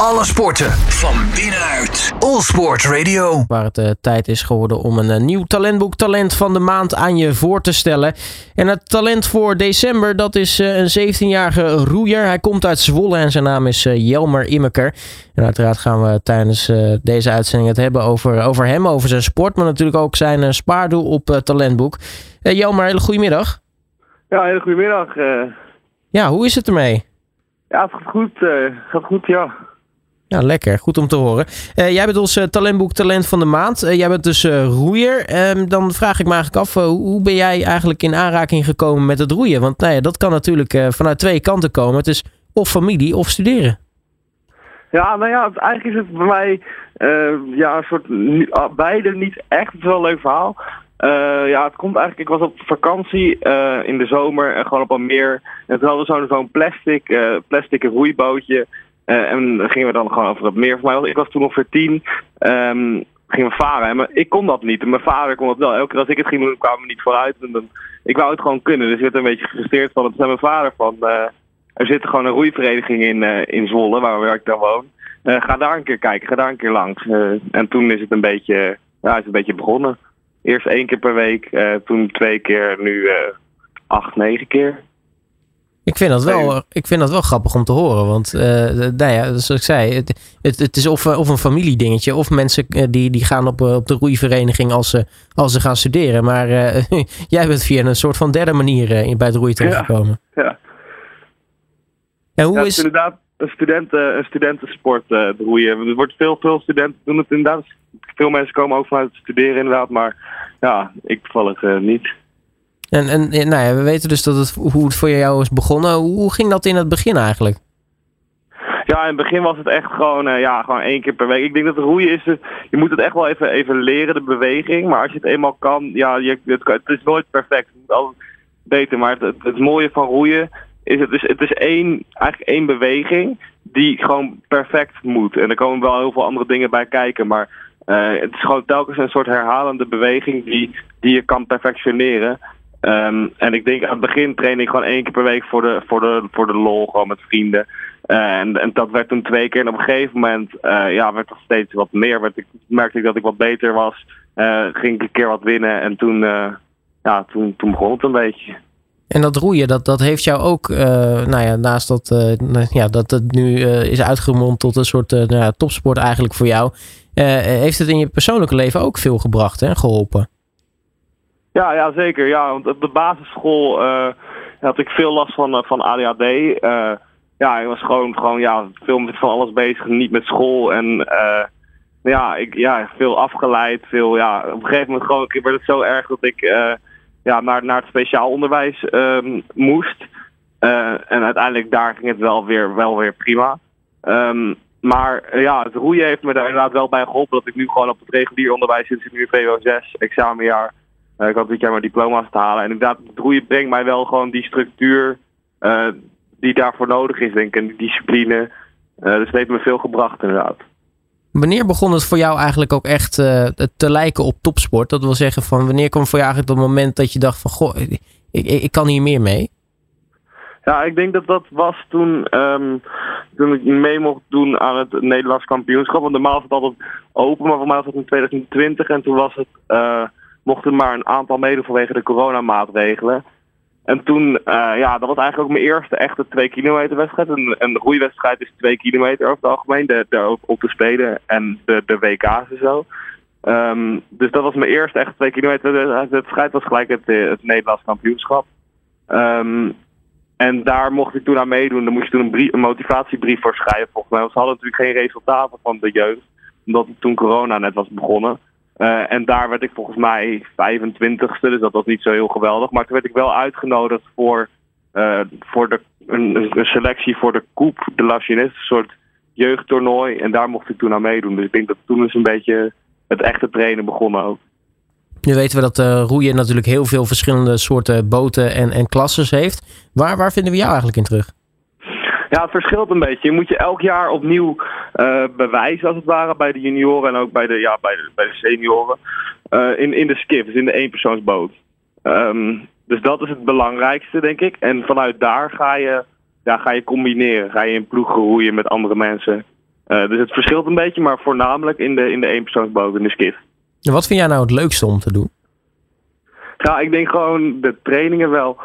Alle sporten van binnenuit. All Sport Radio. Waar het uh, tijd is geworden om een uh, nieuw talentboek Talent van de Maand aan je voor te stellen. En het talent voor december, dat is uh, een 17-jarige roeier. Hij komt uit Zwolle en zijn naam is Jelmer Immeker. En uiteraard gaan we tijdens deze uitzending het hebben over, over hem, over zijn sport. Maar natuurlijk ook zijn spaardoel op talentboek. Jelmer, hele goedemiddag. Ja, hele goedemiddag. Ja, hoe is het ermee? Ja, het gaat goed. gaat goed, ja. Ja, lekker. Goed om te horen. Uh, jij bent ons uh, talentboek Talent van de Maand. Uh, jij bent dus roeier. Um, dan vraag ik me eigenlijk af, hoe ben jij eigenlijk in aanraking gekomen met het roeien? Want nou ja, dat kan natuurlijk vanuit twee kanten komen. Het is of familie of studeren. Ja, nou ja, eigenlijk is het bij mij ja, een soort beide niet echt. Het is wel een leuk verhaal. ja, het komt eigenlijk, ik was op vakantie in de zomer en gewoon op een meer. En toen hadden we zo'n zo'n plastic, plastic roeibootje. Uh, en gingen we dan gewoon over het meer. Voor mij, ik was toen ongeveer tien. Um, gingen we varen. En ik kon dat niet. En mijn vader kon dat wel. Elke keer als ik het ging doen, kwamen we niet vooruit. En dan, ik wou het gewoon kunnen. Dus ik werd een beetje gefrustreerd van. Het zei mijn vader van... Uh, er zit gewoon een roeivereniging in, uh, in Zwolle, waar, ik dan woon. ga daar een keer kijken, ga daar een keer langs. en toen is het een beetje, ja, is het een beetje begonnen. Eerst één keer per week, toen twee keer, nu acht, negen keer. Ik vind dat wel, ik vind dat wel grappig om te horen. Want uh, nou ja, zoals ik zei, het, het, het, is of, of een familiedingetje. Of mensen eh, die, die gaan op, op de roeivereniging als ze, als ze gaan studeren. Maar uh, jij bent via een soort van derde manier bij het roeien terechtgekomen. Ja, ja. En hoe ja, is... Het inderdaad een, studenten, een studentensport uh, roeien. Er wordt veel, veel studenten doen het inderdaad. Veel mensen komen ook vanuit het studeren inderdaad. Maar ja, ik toevallig niet. En, en nou ja, we weten dus dat het, hoe het voor jou is begonnen. Hoe ging dat in het begin eigenlijk? Ja, in het begin was het echt gewoon, uh, ja, gewoon één keer per week. Ik denk dat roeien is, je moet het echt wel even, even leren, de beweging. Maar als je het eenmaal kan, ja, je, het, is nooit perfect. Het moet altijd beter. Maar het, het, mooie van roeien is, het is, het is één, eigenlijk één beweging die gewoon perfect moet. En er komen wel heel veel andere dingen bij kijken. Maar uh, het is gewoon telkens een soort herhalende beweging die, die je kan perfectioneren. Um, en ik denk aan het begin train ik gewoon één keer per week voor de, voor de, voor de lol, gewoon met vrienden. Uh, en, en dat werd toen twee keer. En op een gegeven moment uh, ja, werd er steeds wat meer. Werd ik, merkte ik dat ik wat beter was. Uh, ging ik een keer wat winnen. En toen, ja, toen, toen begon het een beetje. En dat roeien, dat, dat heeft jou ook, nou ja, naast dat, ja, dat het nu is uitgemond tot een soort nou topsport eigenlijk voor jou. heeft het in je persoonlijke leven ook veel gebracht en geholpen? Ja, ja zeker. Ja, want op de basisschool uh, had ik veel last van, uh, van ADHD. Uh, ja, ik was gewoon, gewoon ja, veel met van alles bezig, niet met school. En ja, ik, ja, veel afgeleid. Veel, ja, op een gegeven moment gewoon, werd het zo erg dat ik ja, naar, naar het speciaal onderwijs um, moest. en uiteindelijk daar ging het wel weer, wel weer prima. Um, maar ja, het roeien heeft me daar inderdaad wel bij geholpen dat ik nu gewoon op het regulier onderwijs zit. Ik nu VWO 6 examenjaar. Uh, ik hoop dit jaar mijn diploma's te halen. En inderdaad, het roeien brengt mij wel gewoon die structuur uh, die daarvoor nodig is, denk ik. En die discipline. Uh, dus het heeft me veel gebracht, inderdaad. Wanneer begon het voor jou eigenlijk ook echt te lijken op topsport? Dat wil zeggen, van wanneer kwam voor jou eigenlijk het moment dat je dacht van... Goh, ik, ik, ik kan hier meer mee? Ja, ik denk dat dat was toen, um, toen ik mee mocht doen aan het Nederlands kampioenschap. Want normaal was het altijd open, maar voor mij was het in 2020. En toen was het mochten maar een aantal meedoen vanwege de coronamaatregelen. En toen, uh, ja, dat was eigenlijk ook mijn eerste echte twee kilometer wedstrijd. Een, een roeiwedstrijd is twee kilometer over het algemeen, de, de, op de Spelen en de, de WK's en zo. Um, dus dat was mijn eerste echte twee kilometer. De wedstrijd was gelijk het, eh, het Nederlands kampioenschap. Um, en daar mocht ik toen aan meedoen. Daar moest je toen een motivatiebrief voor schrijven. Volgens mij. Want ze hadden natuurlijk geen resultaten van de jeugd. Omdat toen corona net was begonnen. Uh, en daar werd ik volgens mij 25ste, dus dat was niet zo heel geweldig. Maar toen werd ik wel uitgenodigd voor, uh, voor de, een, selectie voor de Coupe de la een soort jeugdtoernooi. En daar mocht ik toen aan meedoen. Dus ik denk dat toen is een beetje het echte trainen begonnen ook. Nu weten we dat uh, roeien natuurlijk heel veel verschillende soorten boten en, en klasses heeft. Waar, waar vinden we jou eigenlijk in terug? Ja, het verschilt een beetje. Je moet je elk jaar opnieuw uh, bewijzen, als het ware, bij de junioren en ook bij de, ja, bij de, bij de senioren. Uh, in, in de skip, dus in de eenpersoonsboot. Um, dus dat is het belangrijkste, denk ik. En vanuit daar ga je, ja, ga je combineren. Ga je in ploeg roeien met andere mensen. dus het verschilt een beetje, maar voornamelijk in de, in de eenpersoonsboot, in de skiff. En wat vind jij nou het leukste om te doen? Ja, ik denk gewoon de trainingen wel.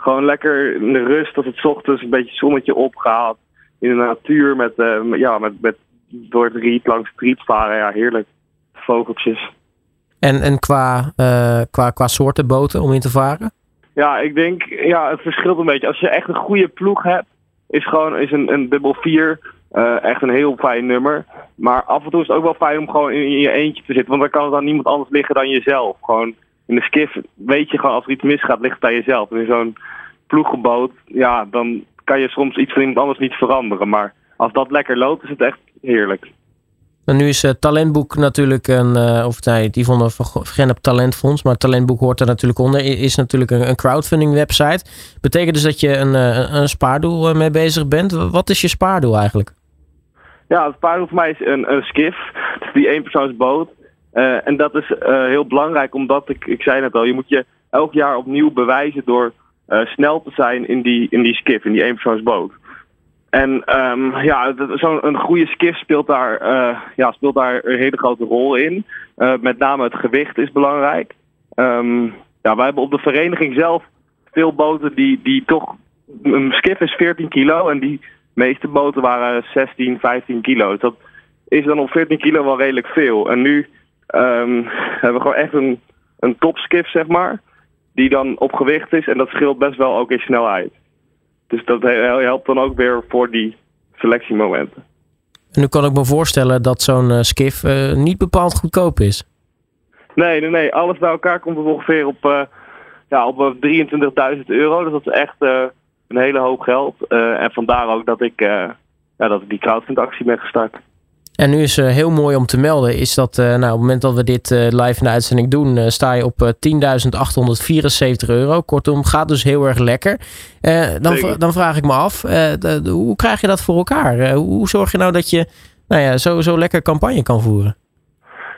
Gewoon lekker in de rust, als het ochtends een beetje zonnetje opgaat. In de natuur met, uh, ja, met, met door het riet langs het riet varen. Ja, heerlijk. Vogeltjes. En, en qua, uh, qua, qua soorten boten om in te varen? Ja, ik denk, ja, het verschilt een beetje. Als je echt een goede ploeg hebt, is gewoon is een, een dubbel vier uh, echt een heel fijn nummer. Maar af en toe is het ook wel fijn om gewoon in, in je eentje te zitten. Want dan kan het aan niemand anders liggen dan jezelf. Gewoon in de skiff weet je gewoon als er iets misgaat, ligt het bij jezelf. In zo'n ploegboot, ja, dan kan je soms iets van iemand anders niet veranderen. Maar als dat lekker loopt, is het echt heerlijk. En nu is uh, Talentboek natuurlijk een, uh, of nee, die van Gennep Talentfonds, maar Talentboek hoort er natuurlijk onder, is natuurlijk een, een crowdfunding website. Betekent dus dat je een, een, een spaardoel mee bezig bent. Wat is je spaardoel eigenlijk? Ja, het spaardoel voor mij is een, een skiff, dus die eenpersoonsboot. Uh, en dat is uh, heel belangrijk, omdat ik, ik zei net al, je moet je elk jaar opnieuw bewijzen door uh, snel te zijn in die, in die skiff, in die eenpersoonsboot. En um, ja, zo'n goede skiff speelt daar, ja, speelt daar een hele grote rol in. met name het gewicht is belangrijk. Um, ja, wij hebben op de vereniging zelf veel boten die, die toch. Een skiff is 14 kilo en die meeste boten waren 16, 15 kilo. Dus dat is dan op 14 kilo wel redelijk veel. En nu um, hebben we gewoon echt een, een topskiff, zeg maar. Die dan op gewicht is en dat scheelt best wel ook in snelheid. Dus dat helpt dan ook weer voor die selectiemomenten. En nu kan ik me voorstellen dat zo'n uh, skiff uh, niet bepaald goedkoop is. Nee, nee, nee. Alles bij elkaar komt er ongeveer op, uh, ja, op 23.000 euro. Dus dat is echt een hele hoop geld. en vandaar ook dat ik, ja, dat ik die crowdfundactie ben gestart. En nu is uh, heel mooi om te melden, is dat uh, nou, op het moment dat we dit uh, live in de uitzending doen, sta je op 10.874 euro. Kortom, gaat dus heel erg lekker. dan, dan vraag ik me af, hoe krijg je dat voor elkaar? hoe zorg je nou dat je nou ja, zo, zo lekker campagne kan voeren?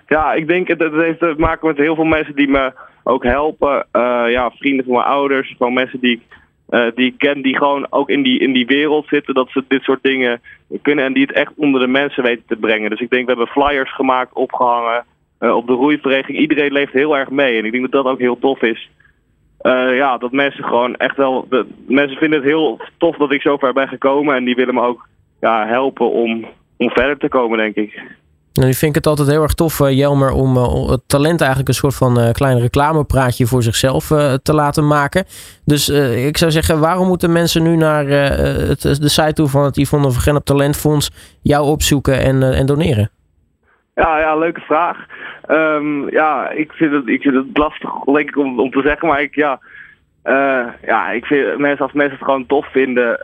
Ja, ik denk het, het heeft te maken met heel veel mensen die me ook helpen. ja, vrienden van mijn ouders, gewoon mensen die uh, die ik ken, die gewoon ook in die, in die wereld zitten, dat ze dit soort dingen kunnen en die het echt onder de mensen weten te brengen. Dus ik denk, we hebben flyers gemaakt, opgehangen uh, op de roeivereniging. Iedereen leeft heel erg mee en ik denk dat dat ook heel tof is. Uh, ja, dat mensen gewoon echt wel. De, mensen vinden het heel tof dat ik zo ver ben gekomen en die willen me ook ja, helpen om, om verder te komen, denk ik. Nu vind ik het altijd heel erg tof, uh, Jelmer, om uh, het talent eigenlijk een soort van uh, klein reclamepraatje voor zichzelf te laten maken. Dus ik zou zeggen, waarom moeten mensen nu naar het, de site toe van het Yvonne van Talentfonds jou opzoeken en, en doneren? Ja, ja, leuke vraag. Um, ja, ik vind het, ik vind het lastig om, om te zeggen, maar ik, ja, ja, ik vind mensen, als mensen het gewoon tof vinden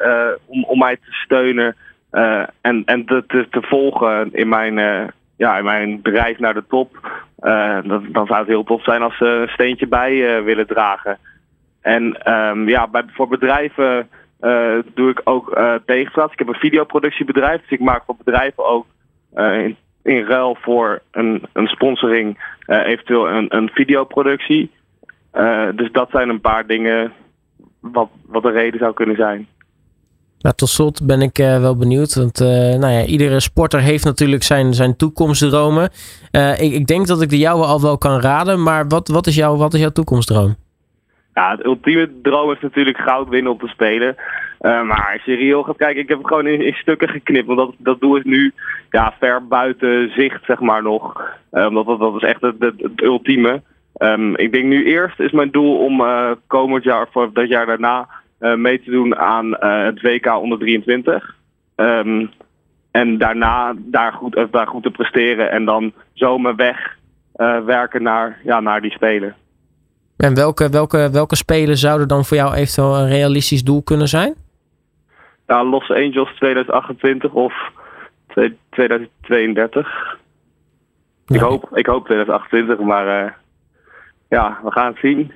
om, om mij te steunen. Uh, en en te, te, volgen in mijn, uh, ja, in mijn bedrijf naar de top. Uh, dat, dan zou het heel tof zijn als ze een steentje bij willen dragen. En um, ja, bij, voor bedrijven doe ik ook tegenplaats. Ik heb een videoproductiebedrijf, dus ik maak voor bedrijven ook in, in ruil voor een, een sponsoring eventueel een, een videoproductie. dus dat zijn een paar dingen wat, wat de reden zou kunnen zijn. Nou, tot slot ben ik uh, wel benieuwd. Want uh, nou ja, iedere sporter heeft natuurlijk zijn, zijn toekomstdromen. Uh, ik, ik, denk dat ik de jouwe al wel kan raden. Maar wat, wat, is, jouw, wat is jouw toekomstdroom? Ja, het ultieme droom is natuurlijk goud winnen op te spelen. maar als je gaat kijken, ik heb het gewoon in, stukken geknipt. Want dat, dat doe ik nu ja, ver buiten zicht, zeg maar nog. omdat dat, dat is echt het, het, ultieme. Um, ik denk nu eerst is mijn doel om komend jaar, of dat jaar daarna mee te doen aan uh, het WK onder 23. Um, en daarna daar goed, uh, daar goed te presteren en dan zo mijn weg werken naar, ja, naar die spelen. En welke, welke, welke spelen zouden dan voor jou eventueel een realistisch doel kunnen zijn? Ja, Los Angeles 2028 of 2032. Ik, hoop, ik hoop 2028, maar ja, we gaan het zien.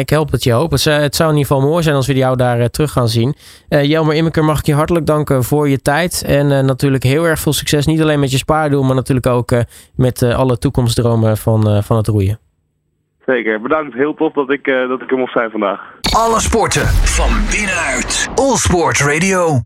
Ik help het je hoop. Het, het, zou in ieder geval mooi zijn als we jou daar uh, terug gaan zien. Uh, Jelmer Immeker, mag ik je hartelijk danken voor je tijd. En uh, natuurlijk heel erg veel succes. Niet alleen met je spaardoel, maar natuurlijk ook met alle toekomstdromen van, van het roeien. Zeker. Bedankt. Heel tof dat ik, dat ik er mocht zijn vandaag. Alle sporten van binnenuit. All Sport Radio.